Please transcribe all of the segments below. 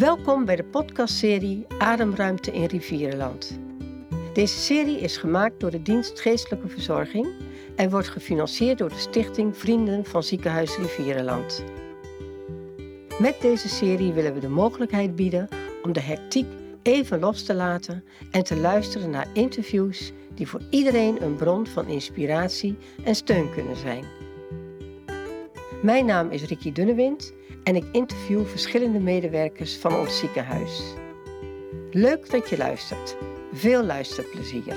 Welkom bij de podcastserie Ademruimte in Rivierenland. Deze serie is gemaakt door de dienst Geestelijke Verzorging en wordt gefinancierd door de stichting Vrienden van Ziekenhuis Rivierenland. Met deze serie willen we de mogelijkheid bieden om de hectiek even los te laten en te luisteren naar interviews die voor iedereen een bron van inspiratie en steun kunnen zijn. Mijn naam is Ricky Dunnewind en ik interview verschillende medewerkers van ons ziekenhuis. Leuk dat je luistert. Veel luisterplezier.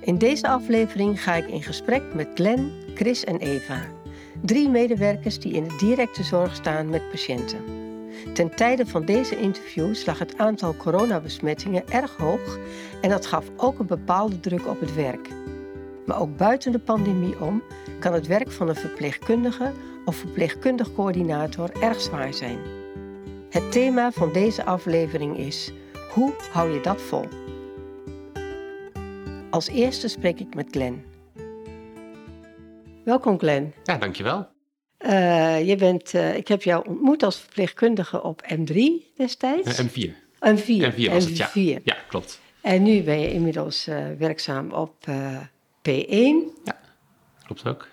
In deze aflevering ga ik in gesprek met Glenn, Chris en Eva. Drie medewerkers die in de directe zorg staan met patiënten. Ten tijde van deze interviews lag het aantal coronabesmettingen erg hoog en dat gaf ook een bepaalde druk op het werk. Maar ook buiten de pandemie om kan het werk van een verpleegkundige of verpleegkundig coördinator erg zwaar zijn. Het thema van deze aflevering is: hoe hou je dat vol? Als eerste spreek ik met Glenn. Welkom Glenn. Ja, dankjewel. Uh, je bent, uh, ik heb jou ontmoet als verpleegkundige op M3 destijds. Uh, M4. M4. M4 was het, ja. Ja, klopt. En nu ben je inmiddels werkzaam op P1. Ja, klopt ook.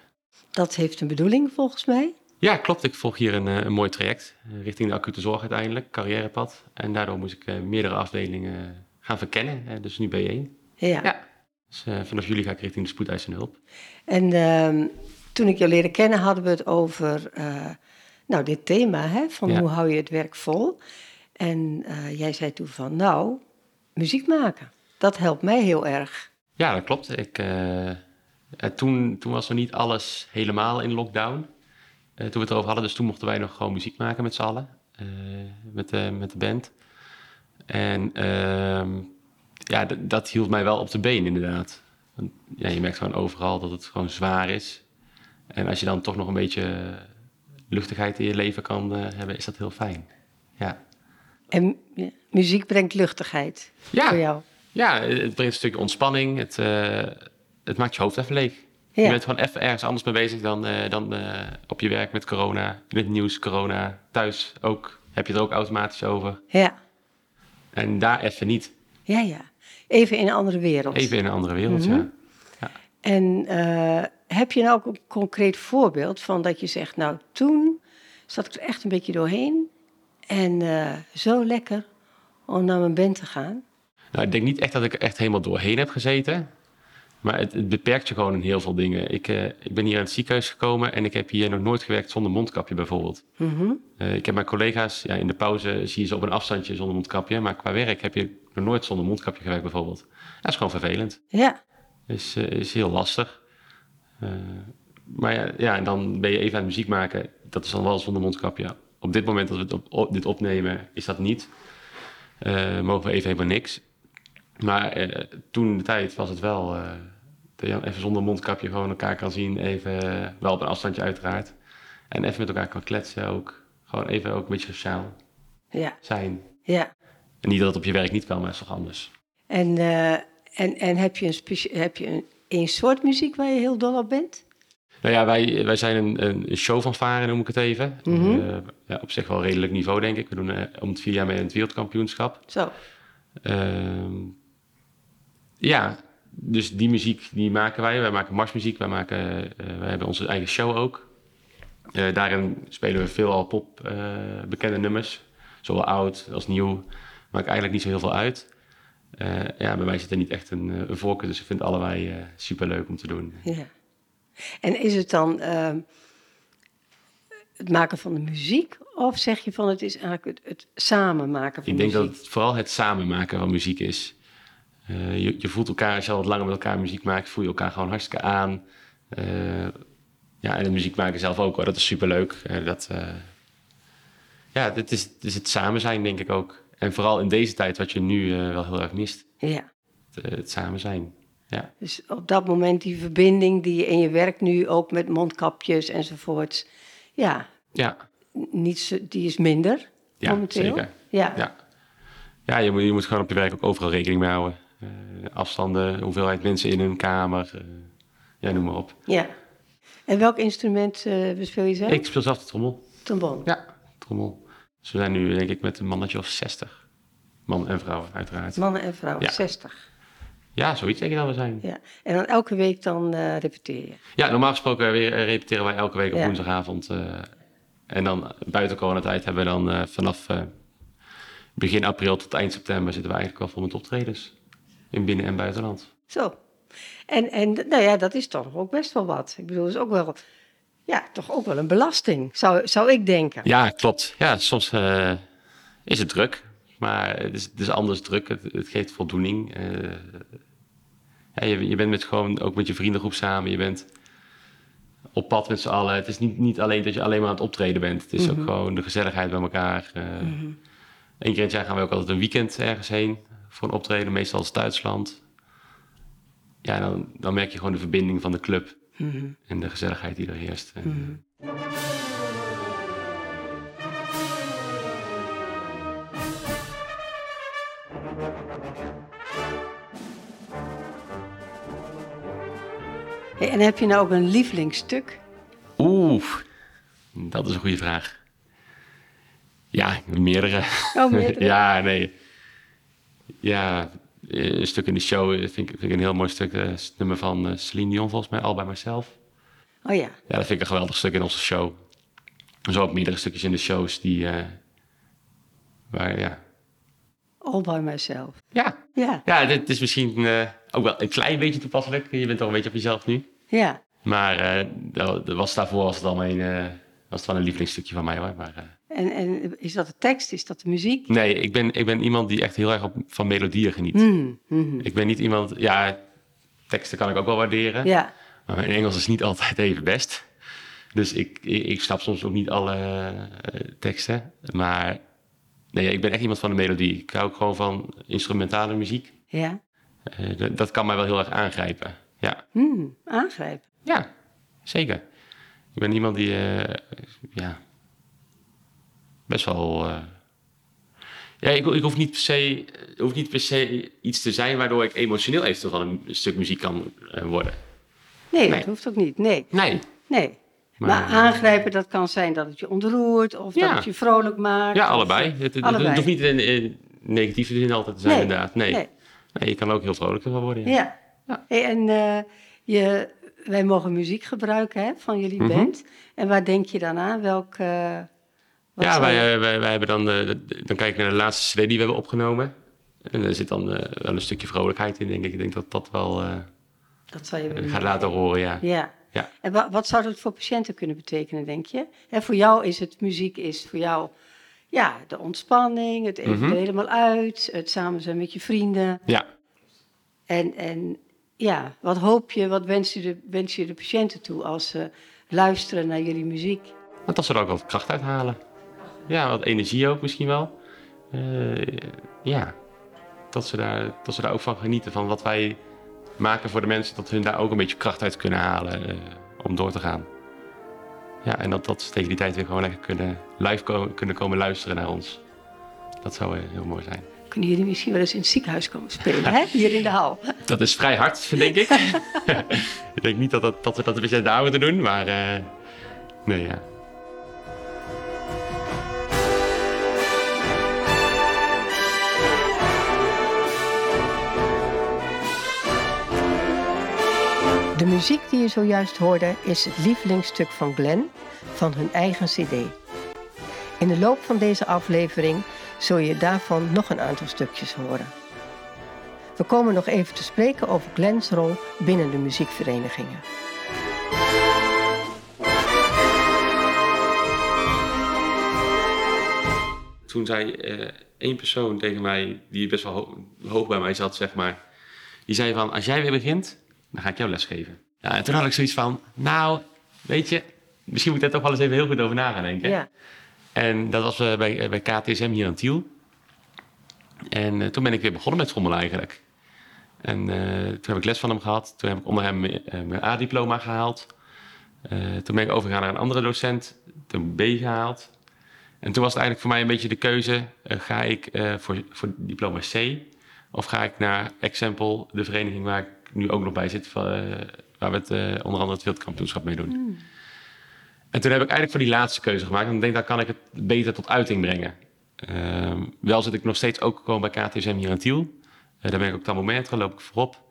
Dat heeft een bedoeling volgens mij. Ja, klopt. Ik volg hier een, een mooi traject richting de acute zorg uiteindelijk, carrièrepad. En daardoor moest ik meerdere afdelingen gaan verkennen, dus nu B1. Ja. ja. Dus vanaf juli ga ik richting de spoedeisende hulp. En uh, toen ik jou leerde kennen hadden we het over uh, nou, dit thema, hè, van ja. hoe hou je het werk vol. En uh, jij zei toen van, nou, muziek maken, dat helpt mij heel erg. Ja, dat klopt. Ik, uh, toen, toen was er niet alles helemaal in lockdown, toen we het erover hadden. Dus toen mochten wij nog gewoon muziek maken met z'n allen, met, de, met de band. En ehm, ja, dat hield mij wel op de been inderdaad. Want, ja, je merkt gewoon overal dat het gewoon zwaar is. En als je dan toch nog een beetje luchtigheid in je leven kan hebben, is dat heel fijn. Ja. En muziek brengt luchtigheid ja. voor jou? Ja, het brengt een stukje ontspanning. Het, uh, het maakt je hoofd even leeg. Ja. Je bent gewoon even ergens anders mee bezig dan, uh, dan op je werk met corona. Met nieuws, corona. Thuis ook. Heb je het er ook automatisch over. Ja. En daar even niet. Ja, ja. Even in een andere wereld. Even in een andere wereld, Mhm. mm -hmm. ja. ja. En uh, heb je nou ook een concreet voorbeeld van dat je zegt, nou toen zat ik er echt een beetje doorheen en uh, zo lekker om naar mijn band te gaan? Nou, ik denk niet echt dat ik er echt helemaal doorheen heb gezeten. Maar het, het beperkt je gewoon in heel veel dingen. Ik, uh, ik ben hier aan het ziekenhuis gekomen en ik heb hier nog nooit gewerkt zonder mondkapje bijvoorbeeld. Mm -hmm. uh, ik heb mijn collega's, ja, in de pauze zie je ze op een afstandje zonder mondkapje. Maar qua werk heb je nog nooit zonder mondkapje gewerkt bijvoorbeeld. Dat is gewoon vervelend. Ja. Is, uh, is heel lastig. Maar ja, ja, en dan ben je even aan het muziek maken. Dat is dan wel zonder mondkapje. Op dit moment dat we op, op, dit opnemen, is dat niet. Mogen we even helemaal niks. Maar uh, toen de tijd was het wel dat je even zonder mondkapje gewoon elkaar kan zien. Even, wel op een afstandje uiteraard. En even met elkaar kan kletsen ook. Gewoon even ook een beetje sociaal ja. zijn. Ja. En niet dat het op je werk niet kan, maar het is toch anders. En, en, en heb je, een, heb je een, een soort muziek waar je heel dol op bent? Nou ja, wij, wij zijn een, een show van varen, noem ik het even. Mm -hmm. uh, ja, op zich wel redelijk niveau, denk ik. We doen uh, om het vier jaar mee in het wereldkampioenschap. Zo. Uh, ja, dus die muziek die maken wij. Wij maken marsmuziek, wij, maken, uh, wij hebben onze eigen show ook. Uh, daarin spelen we veel al pop bekende nummers. Zowel oud als nieuw. Maakt eigenlijk niet zo heel veel uit. Ja, bij mij zit er niet echt een, een voorkeur, dus ik vind allebei super leuk om te doen. Ja. En is het dan uh, het maken van de muziek, of zeg je van het is eigenlijk het, het samen maken van ik denk muziek? dat het vooral het samen maken van muziek is. Uh, je, je, voelt elkaar, als je al wat langer met elkaar muziek maakt, voel je elkaar gewoon hartstikke aan. ja, en de muziek maken zelf ook hoor, dat is super leuk. dat, ja, het is, is het samen zijn, denk ik ook. En vooral in deze tijd, wat je nu uh, wel heel erg mist. Ja. Het, het, samen zijn. Ja. Dus op dat moment die verbinding die je in je werk nu ook met mondkapjes enzovoorts. Ja. Ja. Niet die is minder. Ja, momenteel. zeker. Ja. Ja, ja je, moet, je moet gewoon op je werk ook overal rekening mee houden. Uh, afstanden, hoeveelheid mensen in een kamer. Uh, ja, noem maar op. Ja. En welk instrument uh, bespeel je zelf? Ik speel zelf de trommel. Trombone? Ja, trommel. Dus we zijn nu denk ik met een mannetje of 60. Man en vrouw, uiteraard. Mannen en vrouwen, Ja. 60. Ja, zoiets denk ik dat we zijn. Ja. En dan elke week dan eh, repeteer je? Ja, normaal gesproken weer, eh, repeteren wij elke week op Ja. woensdagavond. eh, en dan buiten coronatijd hebben we dan eh, vanaf eh, begin april tot eind september zitten we eigenlijk al vol met optredens. In binnen- en buitenland. Zo. En, en nou ja, dat is toch ook best wel wat. Ik bedoel, dat is ook wel, ja, toch ook wel een belasting, zou, zou ik denken. Ja, klopt. Ja, soms eh, is het druk. Maar het is, het is anders druk. Het, het geeft voldoening. Eh, ja, je, je bent met gewoon ook met je vriendengroep samen. Je bent op pad met z'n allen. Het is niet, niet alleen dat je alleen maar aan het optreden bent. Het is ook gewoon de gezelligheid bij elkaar. Eh Eén keer in het jaar gaan we ook altijd een weekend ergens heen voor een optreden. Meestal het Duitsland. Ja, dan, dan merk je gewoon de verbinding van de club. En de gezelligheid die er heerst. En, en heb je nou ook een lievelingsstuk? Oeh, dat is een goede vraag. Ja, meerdere. Oh, meerdere? ja, nee. Ja, eh, een stuk in de show eh, vind ik, vind ik een heel mooi stuk. eh, het nummer van eh, Celine Dion volgens mij, All By Myself. Oh ja, Ja, dat vind ik een geweldig stuk in onze show. Zo ook meerdere stukjes in de shows die... eh, waar, ja... All By Myself. Ja, Ja, ja dit is misschien eh, ook wel een klein beetje toepasselijk. Je bent toch een beetje op jezelf nu. ja. Maar eh, dat, was daarvoor was het al mijn... eh, was het wel een lievelingsstukje van mij hoor. Maar, eh, En, en is dat de tekst? Is dat de muziek? Nee, ik ben, ik ben iemand die echt heel erg op, van melodieën geniet. Mhm, mhm. Ik ben niet iemand... Ja, teksten kan ik ook wel waarderen. Ja, Maar mijn Engels is niet altijd even best. Dus ik, ik, ik snap soms ook niet alle eh, teksten. Maar nee, ik ben echt iemand van de melodie. Ik hou ook gewoon van instrumentale muziek. ja. Eh, dat, kan mij wel heel erg aangrijpen. Ja, Mhm, aangrijpen. ja zeker. Ik ben iemand die... eh, ja, best wel... eh, ja, ik, ik hoef niet per se, het hoeft niet per se iets te zijn waardoor ik emotioneel eventueel van een stuk muziek kan eh, worden. Nee, Nee. dat hoeft ook niet. Nee, Nee. nee. Maar, Maar- aangrijpen, dat kan zijn dat het je ontroert of Ja. dat het je vrolijk maakt. Ja, allebei. eh, Het, allebei. het hoeft niet in, in negatieve zin altijd te zijn, Nee, inderdaad. Nee. nee. nee. je kan ook heel vrolijk van worden. Ja. Ja. Ja. Hey, en eh, je, wij mogen muziek gebruiken hè, van jullie Mhm. band. En waar denk je dan aan? Welk, eh, wat Ja, wij, je- eh, wij, wij hebben dan, eh, dan kijk ik naar de laatste CD die we hebben opgenomen. En daar zit dan eh, wel een stukje vrolijkheid in, denk ik. Ik denk dat dat wel eh, dat zou je gaat laten horen, ja. Ja. Ja. En wa- wat zou dat voor patiënten kunnen betekenen, denk je? Hè, voor jou is het muziek, is voor jou ja, de ontspanning, het even Mhm. er helemaal uit, het samen zijn met je vrienden. Ja, En, en ja, wat hoop je, wat wens je, de, wens je de patiënten toe als ze luisteren naar jullie muziek? want dat ze er ook wat kracht uit halen. Ja, wat energie ook misschien wel. Eh, ja, dat ze, daar, dat ze daar ook van genieten, van wat wij maken voor de mensen. Dat hun daar ook een beetje kracht uit kunnen halen eh, om door te gaan. Ja, en dat, dat ze tegen die tijd weer gewoon lekker kunnen, live ko- kunnen komen luisteren naar ons. Dat zou eh, heel mooi zijn. Kunnen jullie misschien wel eens in het ziekenhuis komen spelen, hè? hier in de hal? Dat is vrij hard, denk ik. ik denk niet dat, dat, dat we dat een beetje daar moeten doen, maar nee, ja. De muziek die je zojuist hoorde is het lievelingsstuk van Glenn van hun eigen CD. In de loop van deze aflevering zul je daarvan nog een aantal stukjes horen. We komen nog even te spreken over Glenn's rol binnen de muziekverenigingen. Toen zei eh, één persoon tegen mij, die best wel ho- hoog bij mij zat, zeg maar. Die zei van, als jij weer begint, dan ga ik jou lesgeven. Ja, en toen had ik zoiets van, nou, weet je, misschien moet ik daar toch wel eens even heel goed over na gaan denken. Ja, En dat was eh, bij, eh, bij KTSM hier aan Tiel. En eh, toen ben ik weer begonnen met schommelen eigenlijk. En toen heb ik les van hem gehad. Toen heb ik onder hem mijn A-diploma gehaald. Eh, toen ben ik overgegaan naar een andere docent. Toen B gehaald. En toen was het eigenlijk voor mij een beetje de keuze. ga ik voor, voor diploma C? Of ga ik naar Example, de vereniging waar ik nu ook nog bij zit. van, eh, waar we het, eh, onder andere het wereldkampioenschap mee doen. En toen heb ik eigenlijk voor die laatste keuze gemaakt. En ik denk, dan kan ik het beter tot uiting brengen. Ehm, wel zit ik nog steeds ook gewoon bij KTSM hier aan Tiel. Eh, daar ben ik ook thermometer, loop ik voorop.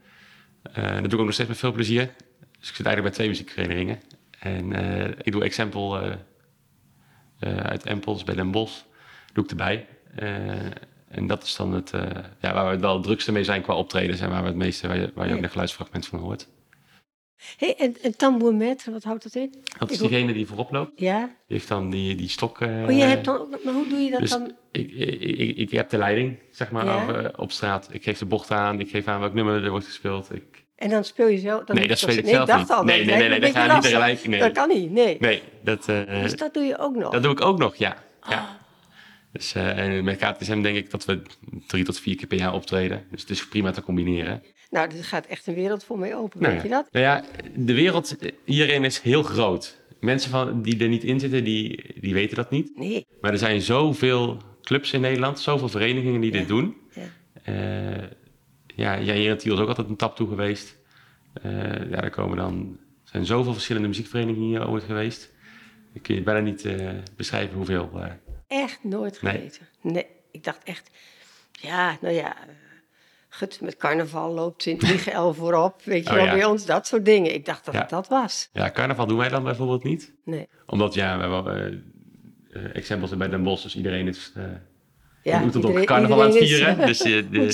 Eh, dat doe ik ook nog steeds met veel plezier. Dus ik zit eigenlijk bij twee muziekverenigingen. En ik doe Exempel eh, uit Empels bij Den Bosch. Doe ik erbij. Eh, en dat is dan het, eh, ja, waar we het wel het drukste mee zijn qua optredens. En waar we het meeste, waar je, waar je ook een geluidsfragment van hoort. Hey, en, en tambourmetre, wat houdt dat in? Dat is diegene die voorop loopt. Ja? Die heeft dan die, die stok. eh, Oh, je hebt dan maar hoe doe je dat dus dan? ik, ik, ik, ik heb de leiding, zeg maar, Ja? over- op straat. Ik geef de bocht aan, ik geef aan welk nummer er wordt gespeeld. Ik, En dan speel je zo? Dan nee, dat toch- ik nee, zelf dacht niet. al, nee, dat nee, nee, dat gaat niet tegelijk. Nee, Dat kan niet, nee. nee dat, eh, Dus dat doe je ook nog? dat doe ik ook nog, ja. ja. Ah. Dus, eh, en met KTSM denk ik dat we drie tot vier keer per jaar optreden. Dus het is prima te combineren. Nou, er gaat echt een wereld voor mij open, Nou weet ja. je dat? Nou ja, de wereld hierin is heel groot. Mensen van, die er niet in zitten, die, die weten dat niet. Nee. Maar er zijn zoveel clubs in Nederland, zoveel verenigingen die Ja. dit doen. Ja. Eh, ja, ja, hier in Tiel is ook altijd een tap toe geweest. Eh, ja, daar komen dan, er zijn zoveel verschillende muziekverenigingen hier ooit geweest. Ik kun je bijna niet beschrijven hoeveel. Echt nooit Nee. geweten. Nee. ik dacht echt... Ja, nou ja... eh, Gut, met carnaval loopt Sint-Michael voorop. Weet je Oh, wel, ja. bij ons dat soort dingen. Ik dacht dat Ja. het dat was. ja, carnaval doen wij dan bijvoorbeeld niet. Nee. Omdat, ja, we hebben uh, exempels bij Den Bosch, dus iedereen is... eh Ja, moet het op iedereen- carnaval aan het is- vieren. Dus eh, de-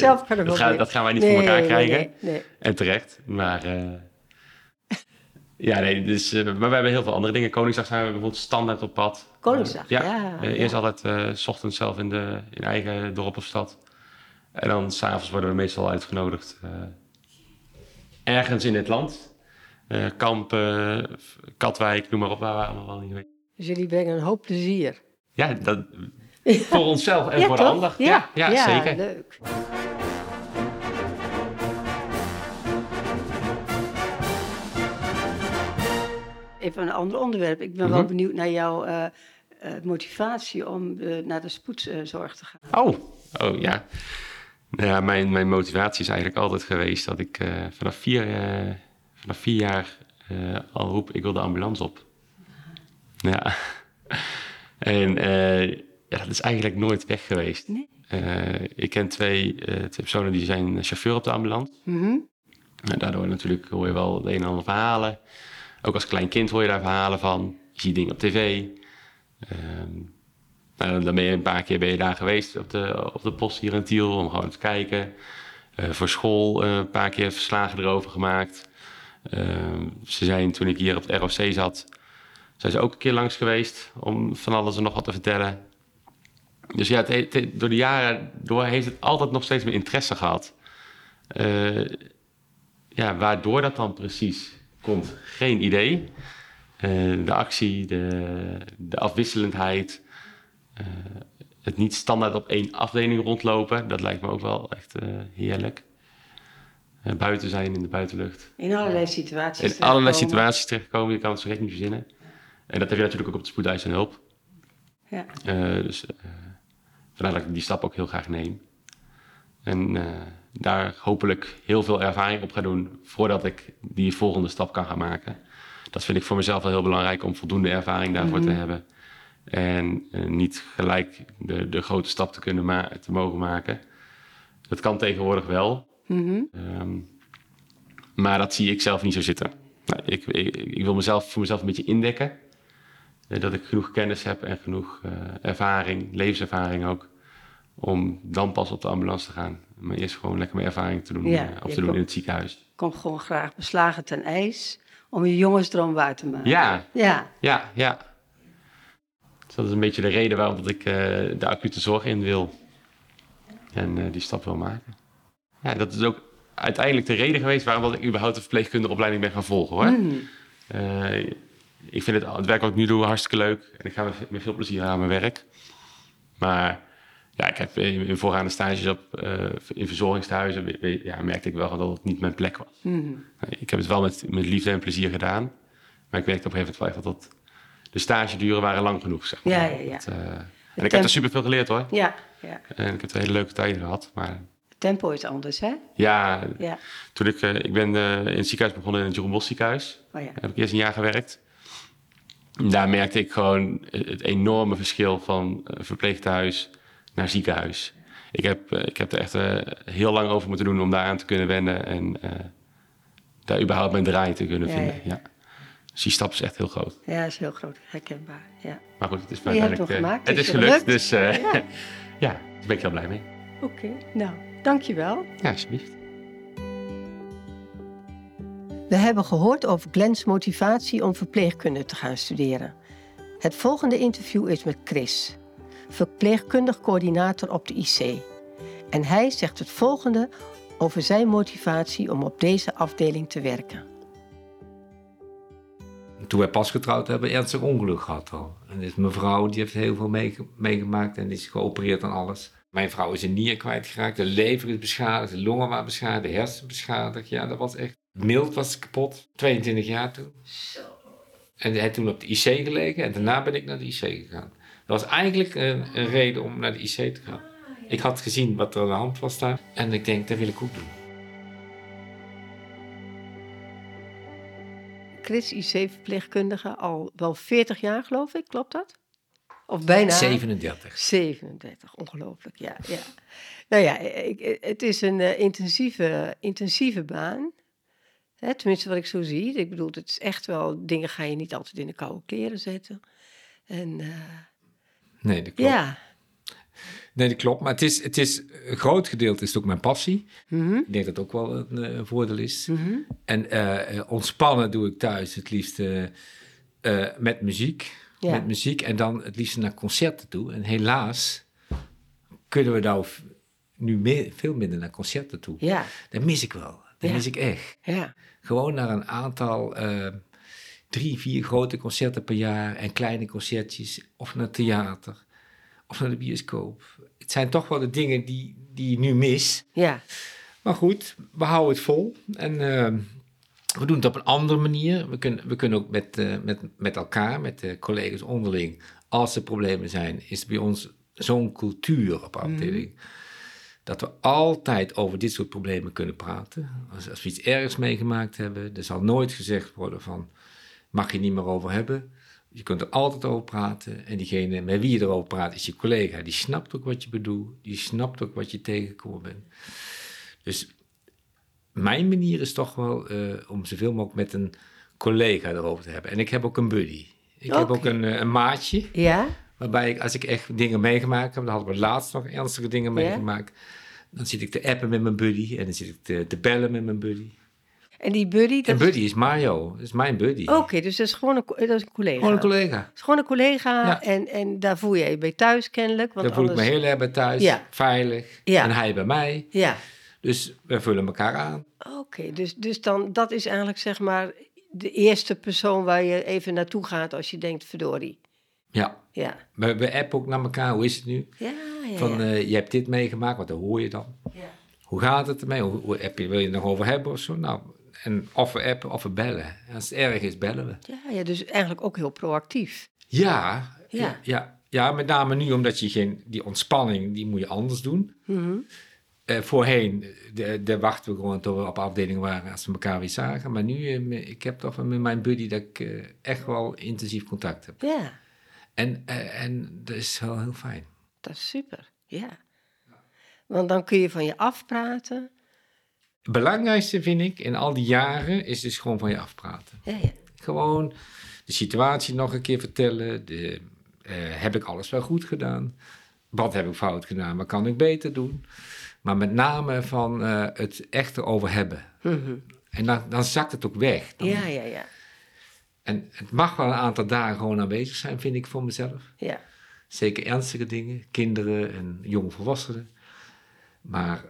dat, gaan, dat gaan wij niet Nee, voor elkaar nee, krijgen. Nee, nee. En terecht. Maar, ja, nee, dus, maar we hebben heel veel andere dingen. Koningsdag zijn we bijvoorbeeld standaard op pad. Koningsdag, ja, ja. Eerst altijd eh, s ochtends zelf in, de, in eigen dorp of stad. En dan s'avonds worden we meestal uitgenodigd eh, ergens in het land. Kamp, eh, Katwijk, noem maar op, waar we allemaal wel niet weten. Dus jullie brengen een hoop plezier. Ja, dat, voor onszelf en Ja, voor de toch? ander. Ja, ja, zeker. leuk. Even een ander onderwerp. Ik ben wel Mhm. benieuwd naar jouw eh, eh, motivatie om eh, naar de spoedzorg te gaan. Oh, oh ja. Nou ja, mijn, mijn motivatie is eigenlijk altijd geweest dat ik vanaf, vier, vanaf vier jaar al roep, ik wil de ambulance op. Ja. En ja, dat is eigenlijk nooit weg geweest. Nee. Ik ken twee, twee personen die zijn chauffeur op de ambulance. Mhm. En daardoor natuurlijk hoor je wel het een en ander verhalen. Ook als klein kind hoor je daar verhalen van. Je ziet dingen op tv. Ehm, nou, dan ben je een paar keer ben je daar geweest op de, op de post hier in Tiel om gewoon te kijken. Eh, voor school eh, een paar keer verslagen erover gemaakt. Ehm, ze zijn toen ik hier op het ROC zat, zijn ze ook een keer langs geweest om van alles en nog wat te vertellen. Dus ja, het, he- het- door de jaren door heeft het altijd nog steeds meer interesse gehad. Eh, ja, waardoor dat dan precies komt, geen idee. Eh, de actie, de, de afwisselendheid, eh, het niet standaard op één afdeling rondlopen, dat lijkt me ook wel echt eh, heerlijk. Buiten zijn in de buitenlucht. In allerlei situaties. In allerlei situaties terechtkomen, je kan het zo recht niet verzinnen. En dat heb je natuurlijk ook op de spoedeis en hulp. Ja. Dus vandaar dat ik die stap ook heel graag neem. En daar hopelijk heel veel ervaring op ga doen voordat ik die volgende stap kan gaan maken. Dat vind ik voor mezelf wel heel belangrijk om voldoende ervaring daarvoor te hebben. En eh, niet gelijk de, de grote stap te kunnen te mogen maken. Dat kan tegenwoordig wel. Mhm. Ehm, maar dat zie ik zelf niet zo zitten. Nou, ik, ik, ik wil mezelf voor mezelf een beetje indekken. Eh, dat ik genoeg kennis heb en genoeg eh, ervaring, levenservaring ook. Om dan pas op de ambulance te gaan. Maar eerst gewoon lekker mijn ervaring te doen, Ja, eh, of je te doen in het ziekenhuis. Kom gewoon graag beslagen ten ijs om je jongensdroom waar te maken. Ja, Ja. ja, ja. Dus dat is een beetje de reden waarom dat ik eh, de acute zorg in wil. En eh, die stap wil maken. Ja, dat is ook uiteindelijk de reden geweest waarom dat ik überhaupt de verpleegkundeopleiding ben gaan volgen hoor. Eh, ik vind het, het werk wat ik nu doe hartstikke leuk. En ik ga met veel plezier aan mijn werk. Maar ja, ik heb in, in voorgaande stages op, eh, in verzorgingstehuizen ja, merkte ik wel dat het niet mijn plek was. Mhm. Ik heb het wel met, met liefde en plezier gedaan. Maar ik merkte op een gegeven moment wel echt dat dat... De stageduren waren lang genoeg, zeg maar. Ja, ja, ja. Dat, eh, en ik heb er superveel geleerd hoor. Ja, ja. En ik heb er hele leuke tijden gehad. Maar Het Tempo is anders, hè? Ja, Ja. toen ik, eh, ik ben in het ziekenhuis begonnen in het Jeroen Bos ziekenhuis. Oh ja. Daar heb ik eerst een jaar gewerkt. Daar merkte ik gewoon het enorme verschil van verpleeghuis naar ziekenhuis. Ik heb, eh, ik heb er echt eh, heel lang over moeten doen om daaraan te kunnen wennen en eh, daar überhaupt mijn draai te kunnen Ja, vinden. ja. Ja. Dus die stap is echt heel groot. Ja, is heel groot, herkenbaar. Ja. Maar goed, het is hem eh, gemaakt, het het is is gelukt, gelukt. dus Ja. ja, daar ben ik heel blij mee. Oké, nou, dankjewel. Ja, alsjeblieft. We hebben gehoord over Glens motivatie om verpleegkunde te gaan studeren. Het volgende interview is met Chris, verpleegkundig coördinator op de IC. En hij zegt het volgende over zijn motivatie om op deze afdeling te werken. Toen wij pas getrouwd hebben, ernstig ongeluk gehad al. En dus mijn vrouw die heeft heel veel meege- meegemaakt en is geopereerd aan alles. Mijn vrouw is een nier kwijtgeraakt, de lever is beschadigd, de longen waren beschadigd, de hersenen beschadigd. Ja, dat was echt... Mild was kapot, 22 jaar toen. En hij heeft toen op de IC gelegen en daarna ben ik naar de IC gegaan. Dat was eigenlijk een, een reden om naar de IC te gaan. Ik had gezien wat er aan de hand was daar en ik denk, dat wil ik ook doen. Chris, IC-verpleegkundige, al wel 40 jaar geloof ik, klopt dat? Of bijna? 37. 37, ongelooflijk, ja, ja. Nou ja, ik, het is een eh, intensieve, intensieve baan. Hè, tenminste, wat ik zo zie. Ik bedoel, het is echt wel, dingen ga je niet altijd in de koude kleren zetten. En eh, Nee, dat klopt. ja, Nee, dat klopt. Maar het is, het is, een groot gedeelte is het ook mijn passie. Mhm, Ik denk dat dat ook wel een, eh, een voordeel is. mhm. En eh, eh, ontspannen doe ik thuis het liefst met muziek. Ja. Met muziek en dan het liefst naar concerten toe. En helaas kunnen we nou nu meer, veel minder naar concerten toe. ja, Dat mis ik wel. Dat Ja. mis ik echt. ja, Gewoon naar een aantal, drie, vier grote concerten per jaar en kleine concertjes. Of naar theater, of naar de bioscoop. Het zijn toch wel de dingen die, die je nu mis. ja, Maar goed, we houden het vol. En eh, we doen het op een andere manier. We kunnen, we kunnen ook met, eh, met, met elkaar, met de collega's onderling, als er problemen zijn, is bij ons zo'n cultuur op afdeling. Dat we altijd over dit soort problemen kunnen praten. Als, als we iets ergs meegemaakt hebben, er zal nooit gezegd worden van, mag je niet meer over hebben. Je kunt er altijd over praten. En diegene met wie je erover praat is je collega. Die snapt ook wat je bedoelt. Die snapt ook wat je tegengekomen bent. Dus mijn manier is toch wel eh, om zoveel mogelijk met een collega erover te hebben. En ik heb ook een buddy. Ik heb ook een, eh, een maatje. ja, Waarbij ik, als ik echt dingen meegemaakt heb, dan hadden we laatst nog ernstige dingen Ja? meegemaakt. Dan zit ik te appen met mijn buddy en dan zit ik te, te bellen met mijn buddy. En die buddy, dat En buddy is Mario, dat is mijn buddy. Oké, dus dat is gewoon een, dat is een collega. Gewoon een collega. Is gewoon een collega Ja. en, en daar voel je je bij thuis kennelijk. Want Daar voel ik me heel erg bij thuis, Ja. veilig. Ja. En hij bij mij. Ja, Dus we vullen elkaar aan. oké. dus, dus dan, dat is eigenlijk zeg maar de eerste persoon waar je even naartoe gaat als je denkt, verdorie. Ja, Ja, we, we appen ook naar elkaar. Hoe is het nu? ja, ja. Van, eh, je hebt dit meegemaakt, wat hoor je dan. ja. Hoe gaat het ermee? Hoe, hoe, heb je, wil je het nog over hebben of zo? Nou, en of we appen of we bellen. Als het erg is, bellen we. Ja, ja, dus eigenlijk ook heel proactief. Ja, Ja. ja. ja, ja, met name nu omdat je geen, die ontspanning, die moet je anders doen. Mhm. Eh, voorheen, wachten we gewoon tot we op afdeling waren als we elkaar weer zagen. Maar nu, eh, ik heb toch met mijn buddy dat ik eh, echt wel intensief contact heb. Ja, En, en dat is wel heel fijn. dat is super. Ja. Want dan kun je van je afpraten. Het belangrijkste vind ik in al die jaren is dus gewoon van je afpraten. Ja, ja. Gewoon de situatie nog een keer vertellen. De, eh, heb ik alles wel goed gedaan? Wat heb ik fout gedaan? Wat kan ik beter doen? Maar met name van eh, het echt erover hebben. Mhm. En dan, dan zakt het ook weg. Dan- ja, ja, ja. En het mag wel een aantal dagen gewoon aanwezig zijn, vind ik voor mezelf. ja. Zeker ernstige dingen, kinderen en jonge volwassenen. Maar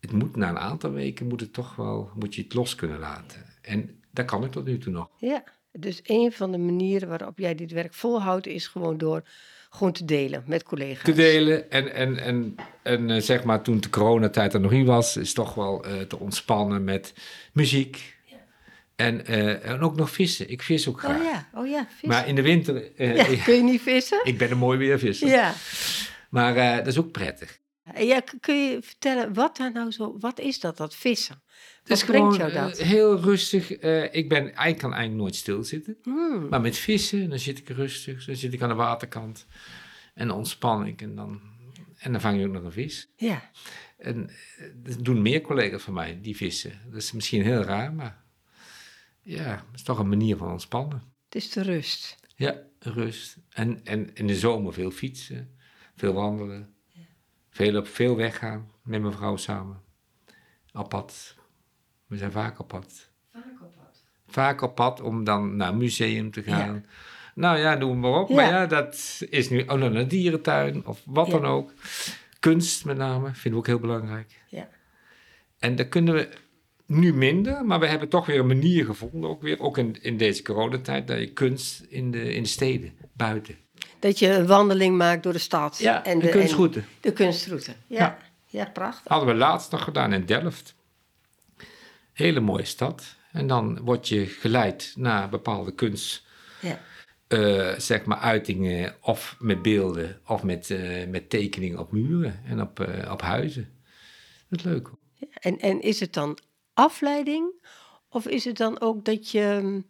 het moet na een aantal weken moet het toch wel, moet je het los kunnen laten. En dat kan ik tot nu toe nog. Ja, dus een van de manieren waarop jij dit werk volhoudt is gewoon door gewoon te delen met collega's. te delen. En, en, en, en eh, zeg maar, toen de coronatijd er nog niet was, is toch wel eh, te ontspannen met muziek. En, eh, en ook nog vissen. Ik vis ook graag. Oh ja, oh ja, vis. Maar in de winter, ja, kun je niet vissen? ik ben een mooi weervisser. Ja. Maar dat is ook prettig. Ja, kun je vertellen wat daar nou zo, wat is dat, dat vissen? Wat brengt gewoon jou dat? eh, heel rustig. eh, ik ben, ik kan eigenlijk nooit stilzitten. Hmm, Maar met vissen, dan zit ik rustig. Dan zit ik aan de waterkant. En dan ontspan ik. En dan, en dan vang je ook nog een vis. ja, En eh, dat doen meer collega's van mij, die vissen. Dat is misschien heel raar, maar ja, het is toch een manier van ontspannen. het is de rust. Ja, rust. En, en in de zomer veel fietsen, veel wandelen. Veel op veel weggaan met mijn vrouw samen. Pad. We zijn vaak op pad. Vaak op pad om dan naar een museum te gaan. Nou ja, noem maar op. Ja. Maar ja, dat is nu ook naar een dierentuin of wat Ja. dan ook. Kunst met name, vinden we ook heel belangrijk. Ja. En dat kunnen we nu minder, maar we hebben toch weer een manier gevonden, ook weer, ook in, in deze coronatijd, dat je kunst in de, in de steden, buiten. Dat je een wandeling maakt door de stad. Ja, en de kunstroute. de kunstroute. Ja, Ja. ja. prachtig. Hadden we laatst nog gedaan in Delft. Hele mooie stad. En dan word je geleid naar bepaalde kunst, Ja. eh, zeg maar uitingen, of met beelden, of met, eh, met tekeningen op muren en op, eh, op huizen. Dat is leuk. En, en is het dan afleiding? Of is het dan ook dat je, mm,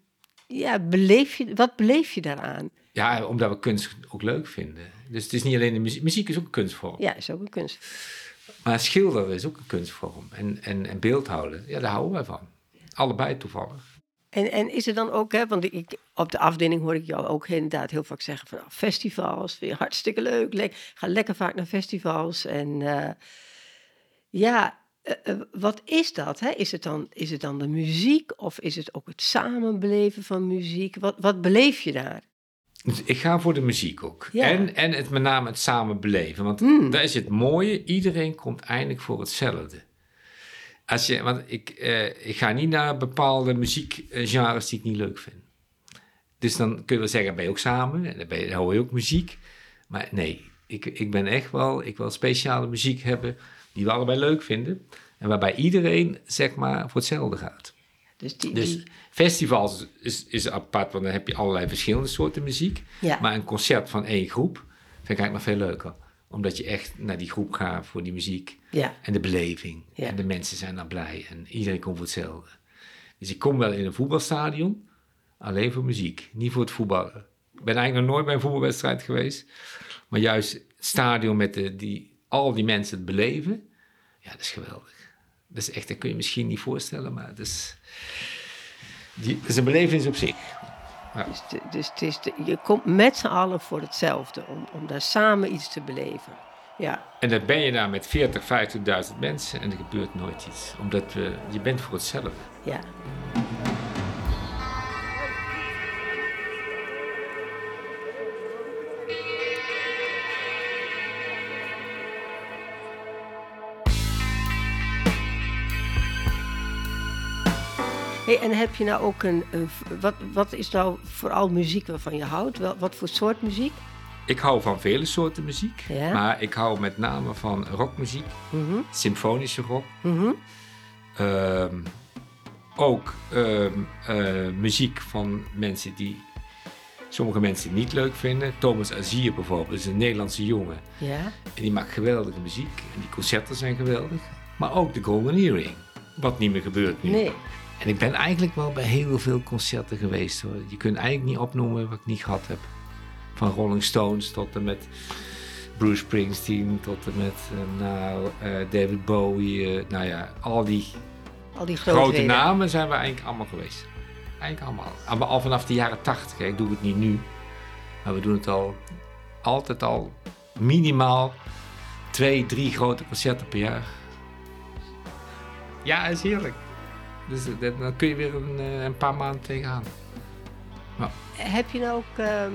ja, beleef je, wat beleef je daaraan? Ja, omdat we kunst ook leuk vinden. Dus het is niet alleen de muziek. Muziek is ook een kunstvorm. Ja, is ook een kunst. Maar schilderen is ook een kunstvorm. En, en, en beeldhouden, ja, daar houden wij van. Allebei toevallig. En, en is er dan ook, hè, want ik, op de afdeling hoor ik jou ook inderdaad heel vaak zeggen van nou, festivals, vind je hartstikke leuk, le ga lekker vaak naar festivals. En eh, ja, eh, eh, wat is dat? Hè? Is, het dan, is het dan de muziek of is het ook het samenbeleven van muziek? Wat, wat beleef je daar? Dus ik ga voor de muziek ook. Ja. En, en het met name het samen beleven. Want Mm. daar is het mooie. Iedereen komt eindelijk voor hetzelfde. Als je, want ik, eh, ik ga niet naar bepaalde muziekgenres die ik niet leuk vind. Dus dan kun je wel zeggen, ben je ook samen? En dan, ben je, dan hoor je ook muziek. Maar nee, ik, ik ben echt wel... Ik wil speciale muziek hebben die we allebei leuk vinden. En waarbij iedereen, zeg maar, voor hetzelfde gaat. Dus die, Dus die- festivals is, is apart, want dan heb je allerlei verschillende soorten muziek. Ja. Maar een concert van één groep vind ik eigenlijk nog veel leuker. Omdat je echt naar die groep gaat voor die muziek ja, en de beleving. Ja. En de mensen zijn dan blij en iedereen komt voor hetzelfde. Dus ik kom wel in een voetbalstadion, alleen voor muziek, niet voor het voetballen. Ik ben eigenlijk nog nooit bij een voetbalwedstrijd geweest. Maar juist het stadion met de, die, al die mensen het beleven, ja, dat is geweldig. Dat is echt, dat kun je misschien niet voorstellen, maar het is, die, het is een belevenis op zich. dus, de- dus het is de- je komt met z'n allen voor hetzelfde, om, om daar samen iets te beleven. Ja, En dan ben je daar met 40, 50.000 mensen en er gebeurt nooit iets. Omdat we, je bent voor hetzelfde. ja. Hey, en heb je nou ook een, wat, wat is nou vooral muziek waarvan je houdt? Wel, wat voor soort muziek? Ik hou van vele soorten muziek, Ja. maar ik hou met name van rockmuziek, Mhm, symfonische rock. mhm. Ehm, ook ehm, eh, muziek van mensen die sommige mensen niet leuk vinden. Thomas Azier bijvoorbeeld is een Nederlandse jongen Ja, en die maakt geweldige muziek en die concerten zijn geweldig. Maar ook de Golden Earring, wat niet meer gebeurt nu. nee. En ik ben eigenlijk wel bij heel veel concerten geweest hoor. Je kunt eigenlijk niet opnoemen wat ik niet gehad heb. Van Rolling Stones tot en met Bruce Springsteen, tot en met eh, nou, eh, David Bowie. eh, nou ja, al die Al die grote, grote namen zijn we eigenlijk allemaal geweest. Eigenlijk allemaal. Allemaal al vanaf de jaren tachtig. Ik doe het niet nu. Maar we doen het al altijd al minimaal twee, drie grote concerten per jaar. Ja, is heerlijk. Dus dat- dan kun je weer een, eh, een paar maanden tegenaan. Heb je nou ook ehm,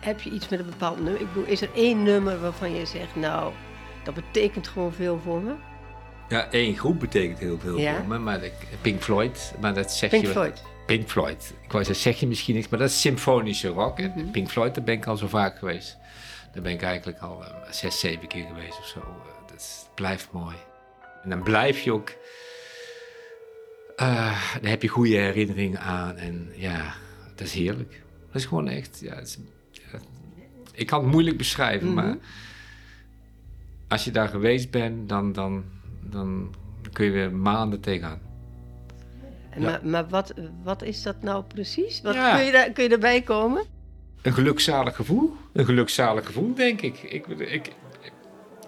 heb je iets met een bepaald nummer? Ik bedoel, is er één nummer waarvan je zegt, nou, dat betekent gewoon veel voor me? Ja, één groep betekent heel veel Ja? voor me. Maar de, Pink Floyd, maar dat zeg Pink je... Floyd. Pink Floyd. Ik wou zeggen, zeg je misschien niks, maar dat is symfonische rock. Mhm. Pink Floyd, daar ben ik al zo vaak geweest. Daar ben ik eigenlijk al eh, zes, zeven keer geweest of zo. Eh, dat is- blijft mooi. En dan blijf je ook... eh daar heb je goede herinneringen aan. En ja, dat is heerlijk. Dat is gewoon echt... Ja, het is- ja, ik kan het moeilijk beschrijven, Mhm. maar... als je daar geweest bent, dan, dan, dan kun je weer maanden tegenaan. En Maar, maar wat, wat is dat nou precies? Wat, Ja. kun, je daar, kun je erbij komen? Een gelukzalig gevoel. Een gelukzalig gevoel, denk ik. ik, ik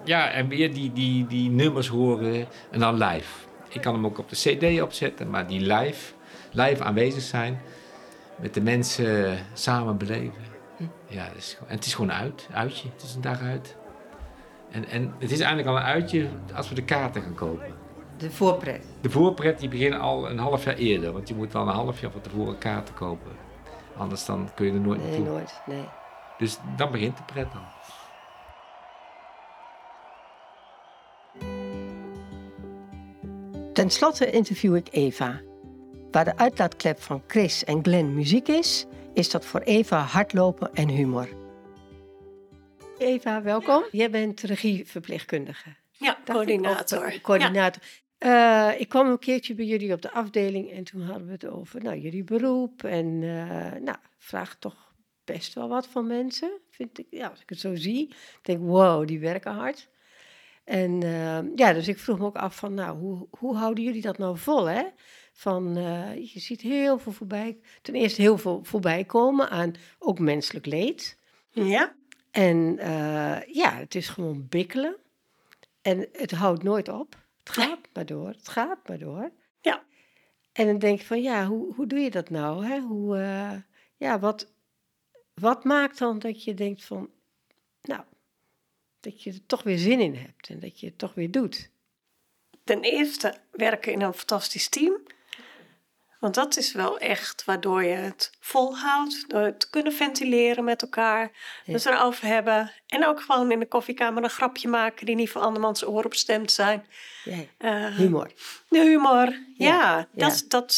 ja, en weer die, die, die nummers horen en dan live. Ik kan hem ook op de cd opzetten, maar die live, live aanwezig zijn, met de mensen samen beleven. Ja, dat is, en het is gewoon uit, uitje. Het is een dag uit. En, en het is eigenlijk al een uitje als we de kaarten gaan kopen. De voorpret. De voorpret die begint al een half jaar eerder, want je moet wel een half jaar van tevoren kaarten kopen. Anders dan kun je er nooit Nee, naartoe. nooit. Nee. Dus dan begint de pret dan. Ten slotte interview ik Eva. Waar de uitlaatklep van Chris en Glenn muziek is, is dat voor Eva hardlopen en humor. Eva, welkom. Jij bent regieverpleegkundige. Ja, ik coördinator. eh, coördinator. Eh, ik kwam een keertje bij jullie op de afdeling en toen hadden we het over nou, jullie beroep. En eh nou, vraag toch best wel wat van mensen, vind ik. Ja, als ik het zo zie, ik denk wow, die werken hard. En eh, ja, dus ik vroeg me ook af van, nou, hoe, hoe houden jullie dat nou vol, hè? Van, eh, je ziet heel veel voorbij, ten eerste heel veel voorbij komen aan ook menselijk leed. Ja. En eh, ja, het is gewoon bikkelen. En het houdt nooit op. Het gaat maar door. Het gaat maar door. Ja. En dan denk je van, ja, hoe, hoe doe je dat nou? Hè? Hoe, eh, ja, wat, wat maakt dan dat je denkt van, nou, dat je er toch weer zin in hebt en dat je het toch weer doet? ten eerste werken in een fantastisch team. Want dat is wel echt waardoor je het volhoudt. Door het te kunnen ventileren met elkaar. Ja. Het erover hebben. En ook gewoon in de koffiekamer een grapje maken die niet voor andermans oor op stemd zijn. Ja, Eh, humor. De humor. Ja, Ja, Dat, dat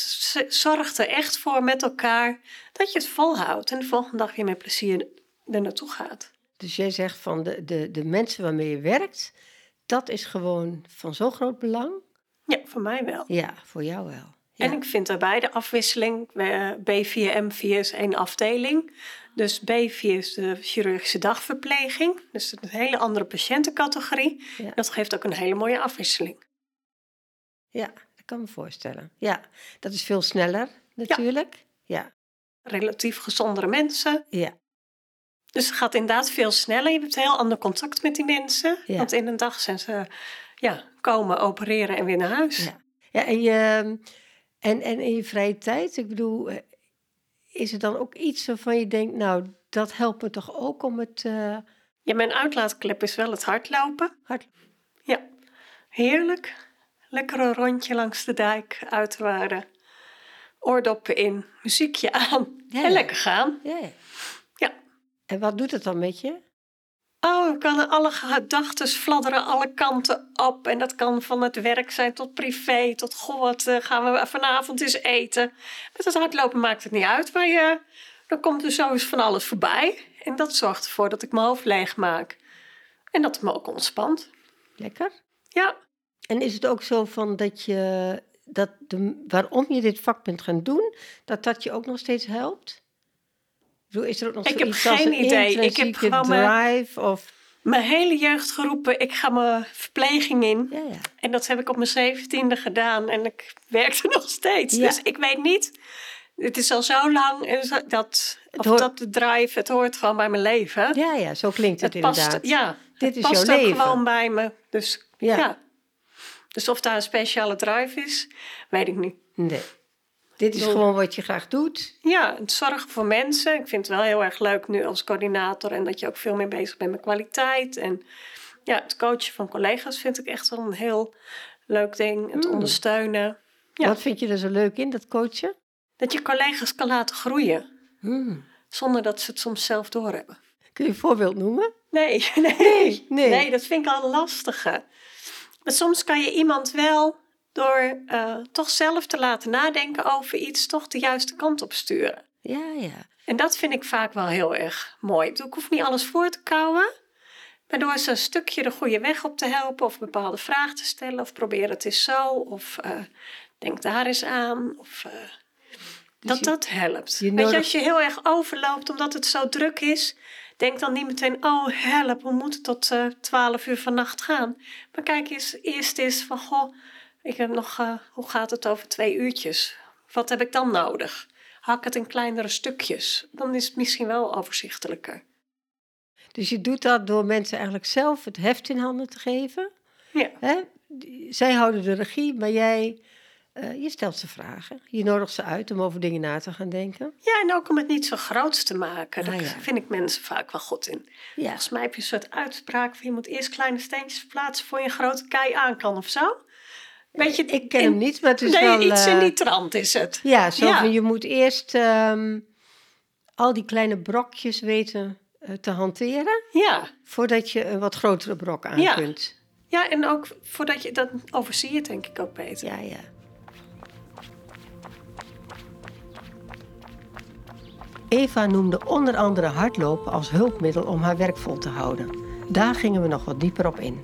zorgt er echt voor met elkaar dat je het volhoudt. En de volgende dag weer met plezier er naartoe gaat. Dus jij zegt van de, de, de mensen waarmee je werkt, dat is gewoon van zo groot belang? Ja, voor mij wel. Ja, voor jou wel. Ja. En ik vind daarbij de afwisseling, eh, B4 M4 is één afdeling. Dus B4 is de chirurgische dagverpleging. Dus een hele andere patiëntencategorie. Ja. Dat geeft ook een hele mooie afwisseling. Ja, dat kan me voorstellen. Ja, dat is veel sneller natuurlijk. Ja, Relatief gezondere mensen. ja, Dus het gaat inderdaad veel sneller. Je hebt een heel ander contact met die mensen. Ja. Want in een dag zijn ze ja, komen, opereren en weer naar huis. ja. ja en, je, en, en in je vrije tijd, ik bedoel, eh, is er dan ook iets waarvan je denkt, nou, dat helpt me toch ook om het eh, Ja, mijn uitlaatklep is wel het hardlopen. hard... Ja, heerlijk. Lekker een rondje langs de dijk, uitwaren. Oordoppen in, muziekje aan Ja, en lekker gaan. Ja. Ja. En wat doet het dan met je? Oh, kan alle gedachten fladderen alle kanten op. En dat kan van het werk zijn tot privé, tot goh, wat eh, gaan we vanavond eens eten. Met het hardlopen maakt het niet uit, maar je, dan komt er zo eens van alles voorbij. En dat zorgt ervoor dat ik mijn hoofd leeg maak. En dat het me ook ontspant. Lekker? Ja, En is het ook zo van dat je, dat de, waarom je dit vak bent gaan doen, dat dat je ook nog steeds helpt? Is er ook nog Ik heb geen een idee. Ik heb gewoon mijn- drive of... mijn hele jeugd geroepen, ik ga mijn verpleging in. Ja, ja. En dat heb ik op mijn zeventiende gedaan en ik werkte nog steeds. Ja. Dus ik weet niet, het is al zo lang dat, of hoort- dat de drive, het hoort gewoon bij mijn leven. Ja, ja, zo klinkt het, het past, inderdaad. ja, Dit het is past jouw ook leven. gewoon bij me. Dus Ja. ja. Dus of daar een speciale drive is, weet ik niet. Nee. Dit is gewoon wat je graag doet. Ja, het zorgen voor mensen. Ik vind het wel heel erg leuk nu als coördinator en dat je ook veel meer bezig bent met kwaliteit. En ja, het coachen van collega's vind ik echt wel een heel leuk ding. Het Mm. ondersteunen. Ja. Wat vind je er zo leuk in, dat coachen? Dat je collega's kan laten groeien Hmm. zonder dat ze het soms zelf doorhebben. Kun je een voorbeeld noemen? Nee, nee, Nee, nee. dat vind ik al lastige. Maar soms kan je iemand wel door eh, toch zelf te laten nadenken over iets, toch de juiste kant op sturen. Ja, ja. En dat vind ik vaak wel heel erg mooi. Ik bedoel, Ik hoef niet alles voor te kouwen. Maar door ze een stukje de goede weg op te helpen, of bepaalde vragen te stellen, of probeer het eens zo, of eh, denk daar eens aan. Of, eh, Dus dat je- dat helpt. je Weet je, als je heel erg overloopt omdat het zo druk is, denk dan niet meteen, oh help, we moeten tot eh 12 uur vannacht gaan. Maar kijk eens, eerst eens van, goh, ik heb nog, eh, hoe gaat het over twee uurtjes? Wat heb ik dan nodig? Hak het in kleinere stukjes. Dan is het misschien wel overzichtelijker. Dus je doet dat door mensen eigenlijk zelf het heft in handen te geven. Ja, Hè? Zij houden de regie, maar jij eh, je stelt ze vragen. Je nodigt ze uit om over dingen na te gaan denken. ja en ook om het niet zo groots te maken. Daar Ah, ja. vind ik mensen vaak wel goed in. Ja, Volgens mij heb je een soort uitspraak van je moet eerst kleine steentjes verplaatsen voor je een grote kei aan kan of zo. Weet je, ik ken in- hem niet, maar het is nee, wel... iets in eh, die trant is het. Ja, zo Ja. van je moet eerst ehm, al die kleine brokjes weten eh, te hanteren... Ja. voordat je een wat grotere brok aan Ja. kunt. ja, en ook voordat je, dan overzie je het denk ik ook beter. Ja, ja. Eva noemde onder andere hardlopen als hulpmiddel om haar werk vol te houden. Daar gingen we nog wat dieper op in.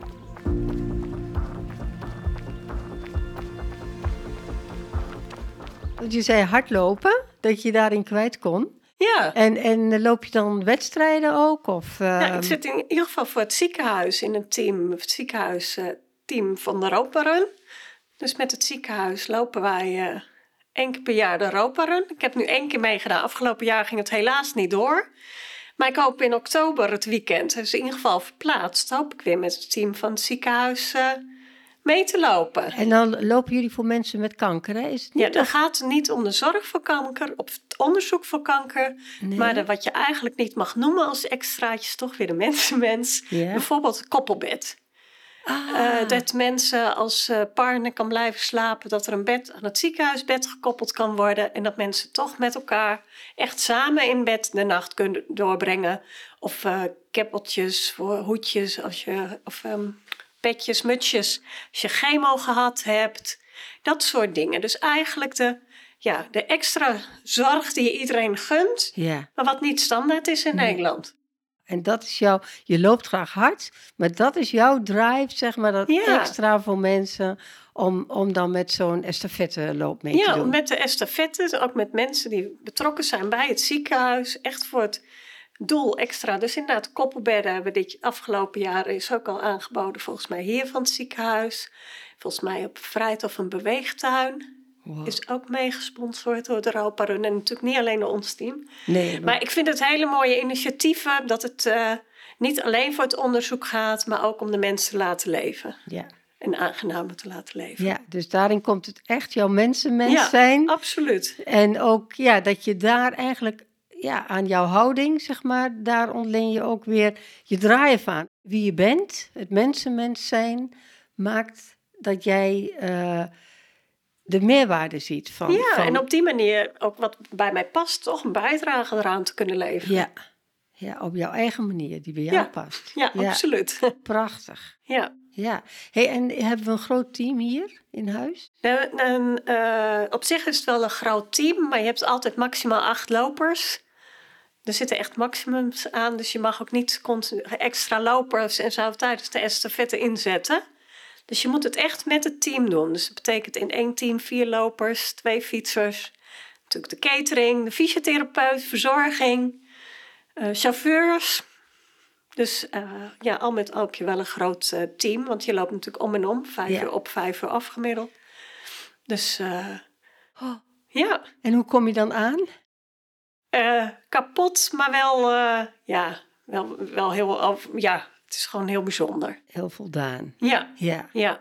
Want je zei hardlopen, dat je daarin kwijt kon. Ja. En, en eh, loop je dan wedstrijden ook? Of, Ja, ehm, ik zit in ieder geval voor het ziekenhuis in een team, het ziekenhuisteam van de Europa Run. Dus met het ziekenhuis lopen wij eh één keer per jaar de Europa Run. Ik heb nu één keer meegedaan. Afgelopen jaar ging het helaas niet door. Maar ik hoop in oktober het weekend, dus in ieder geval verplaatst, hoop ik weer met het team van het ziekenhuis eh, mee te lopen. En dan lopen jullie voor mensen met kanker, hè? Is het niet? Ja, dan gaat het niet om de zorg voor kanker of het onderzoek voor kanker. Nee. Maar de, wat je eigenlijk niet mag noemen als extraatje is toch weer de mensenmens. Bijvoorbeeld koppelbed. Ah. Eh, dat mensen als eh, partner kan blijven slapen. Dat er een bed aan het ziekenhuisbed gekoppeld kan worden. En dat mensen toch met elkaar echt samen in bed de nacht kunnen doorbrengen. Of eh keppeltjes voor hoedjes. Als je, of ehm, petjes, mutsjes. Als je chemo gehad hebt. Dat soort dingen. Dus eigenlijk de, ja, de extra zorg die je iedereen gunt. Ja. Maar wat niet standaard is in Nederland. En dat is jouw, je loopt graag hard, maar dat is jouw drive, zeg maar, dat Ja. extra voor mensen om, om dan met zo'n estafette-loop mee te Ja, doen. met de estafette, ook met mensen die betrokken zijn bij het ziekenhuis. Echt voor het doel extra. Dus inderdaad, koppelbedden hebben dit afgelopen jaar is ook al aangeboden, volgens mij hier van het ziekenhuis. Volgens mij op Vrijt of een beweegtuin. Wow. Is ook meegesponsord door de Europa Run. En natuurlijk niet alleen door ons team. Nee, maar, Maar ik vind het hele mooie initiatieven dat het eh, niet alleen voor het onderzoek gaat, maar ook om de mensen te laten leven. ja, En aangenamer te laten leven. ja, dus daarin komt het echt jouw mensenmens Ja. zijn. Absoluut. En ook ja, dat je daar eigenlijk ja, aan jouw houding, zeg maar, daar ontleen je ook weer je drive aan. Wie je bent, het mensenmens zijn, maakt dat jij eh, de meerwaarde ziet van. Ja, van, en op die manier ook wat bij mij past, toch een bijdrage eraan te kunnen leveren. Ja, ja, op jouw eigen manier, die bij jou Ja. past. Ja, Ja. absoluut. Prachtig. ja. Ja. Hey, en hebben we een groot team hier in huis? Nou, nou, eh, op zich is het wel een groot team, maar je hebt altijd maximaal acht lopers. Er zitten echt maximums aan, dus je mag ook niet extra lopers en zo tijdens de estafette inzetten. Dus je moet het echt met het team doen. Dus dat betekent in één team vier lopers, twee fietsers, natuurlijk de catering, de fysiotherapeut, verzorging, eh, chauffeurs. Dus eh, ja, al met al heb je wel een groot eh, team, want je loopt natuurlijk om en om, vijf Ja. uur op, vijf uur af gemiddeld. Dus Oh. ja, En hoe kom je dan aan? Eh, kapot, maar wel, eh, ja, wel, wel heel, of- ja, het is gewoon heel bijzonder. Heel voldaan. Ja, Ja. ja.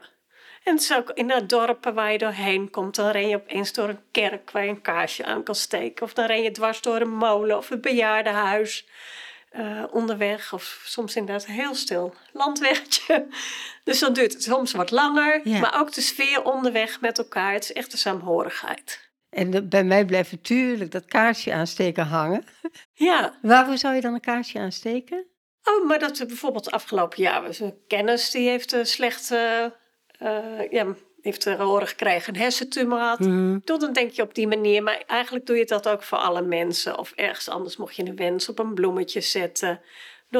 En het is ook in de dorpen waar je doorheen komt, dan ren je opeens door een kerk waar je een kaarsje aan kan steken. Of dan ren je dwars door een molen of een bejaardenhuis eh, onderweg. Of soms inderdaad heel stil landweggetje. Dus dan duurt het soms wat langer. Ja. Maar ook de sfeer onderweg met elkaar. Het is echt een saamhorigheid. En de- bij mij blijft natuurlijk dat kaarsje aansteken hangen. Ja, Waarvoor zou je dan een kaarsje aansteken? Oh, maar dat we bijvoorbeeld afgelopen jaar was een kennis die heeft een slechte, eh, ja, heeft te horen gekregen, een hersentumor had. Mhm. Doe dan denk je op die manier, maar eigenlijk doe je dat ook voor alle mensen. Of ergens anders mocht je een wens op een bloemetje zetten.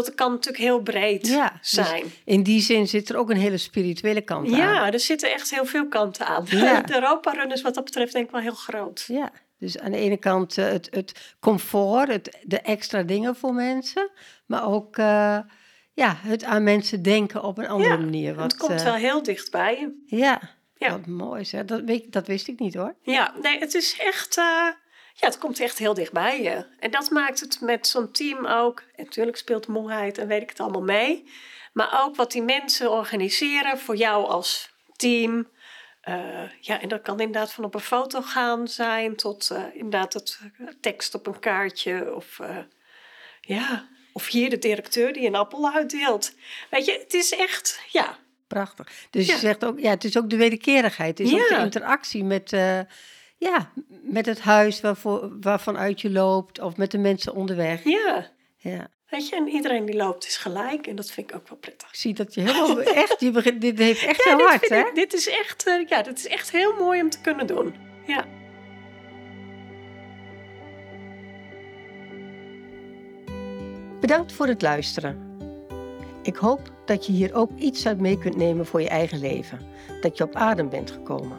Dat kan natuurlijk heel breed Ja, dus zijn. In die zin zit er ook een hele spirituele kant aan. Ja, er zitten echt heel veel kanten aan. Ja. De Europa-run is wat dat betreft denk ik wel heel groot. Ja, Dus aan de ene kant eh, het, het comfort, het, de extra dingen voor mensen, maar ook eh, ja, het aan mensen denken op een andere Ja, manier. het Wat, komt eh, wel heel dichtbij je. Ja, Ja. wat mooi zeg. Dat, dat wist ik niet hoor. Ja, nee, het is echt. Ja, het komt echt heel dichtbij je. En dat maakt het met zo'n team ook. En natuurlijk speelt moeheid en weet ik het allemaal mee. Maar ook wat die mensen organiseren voor jou als team. Eh, ja, en dat kan inderdaad van op een foto gaan zijn tot eh, inderdaad het eh, tekst op een kaartje. Of ja, of hier de directeur die een appel uitdeelt. Weet je, het is echt, ja, Prachtig. Dus Ja. je zegt ook, ja, het is ook de wederkerigheid. Het is ook de Ja. interactie met, ja, met het huis waarvoor, waarvan uit je loopt of met de mensen onderweg. ja. Ja. Weet je, en iedereen die loopt is gelijk. En dat vind ik ook wel prettig. Ik zie dat je helemaal echt, je begint, dit heeft echt Ja, heel hard, hè? ik- dit is echt, eh, ja, dit is echt heel mooi om te kunnen doen. Ja. Bedankt voor het luisteren. Ik hoop dat je hier ook iets uit mee kunt nemen voor je eigen leven. Dat je op adem bent gekomen.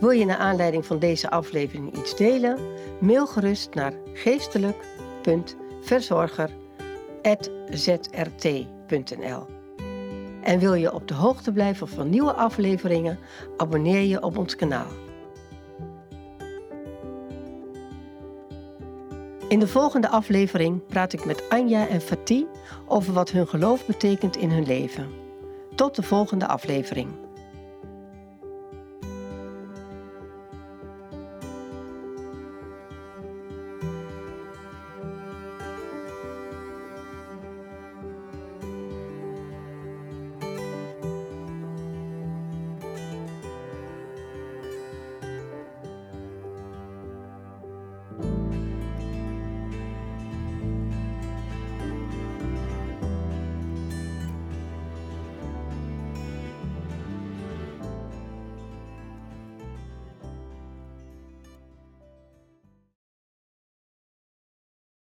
Wil je naar aanleiding van deze aflevering iets delen? Mail gerust naar geestelijk.verzorger.zrt.nl En wil je op de hoogte blijven van nieuwe afleveringen? Abonneer je op ons kanaal. In de volgende aflevering praat ik met Anja en Fatih over wat hun geloof betekent in hun leven. Tot de volgende aflevering.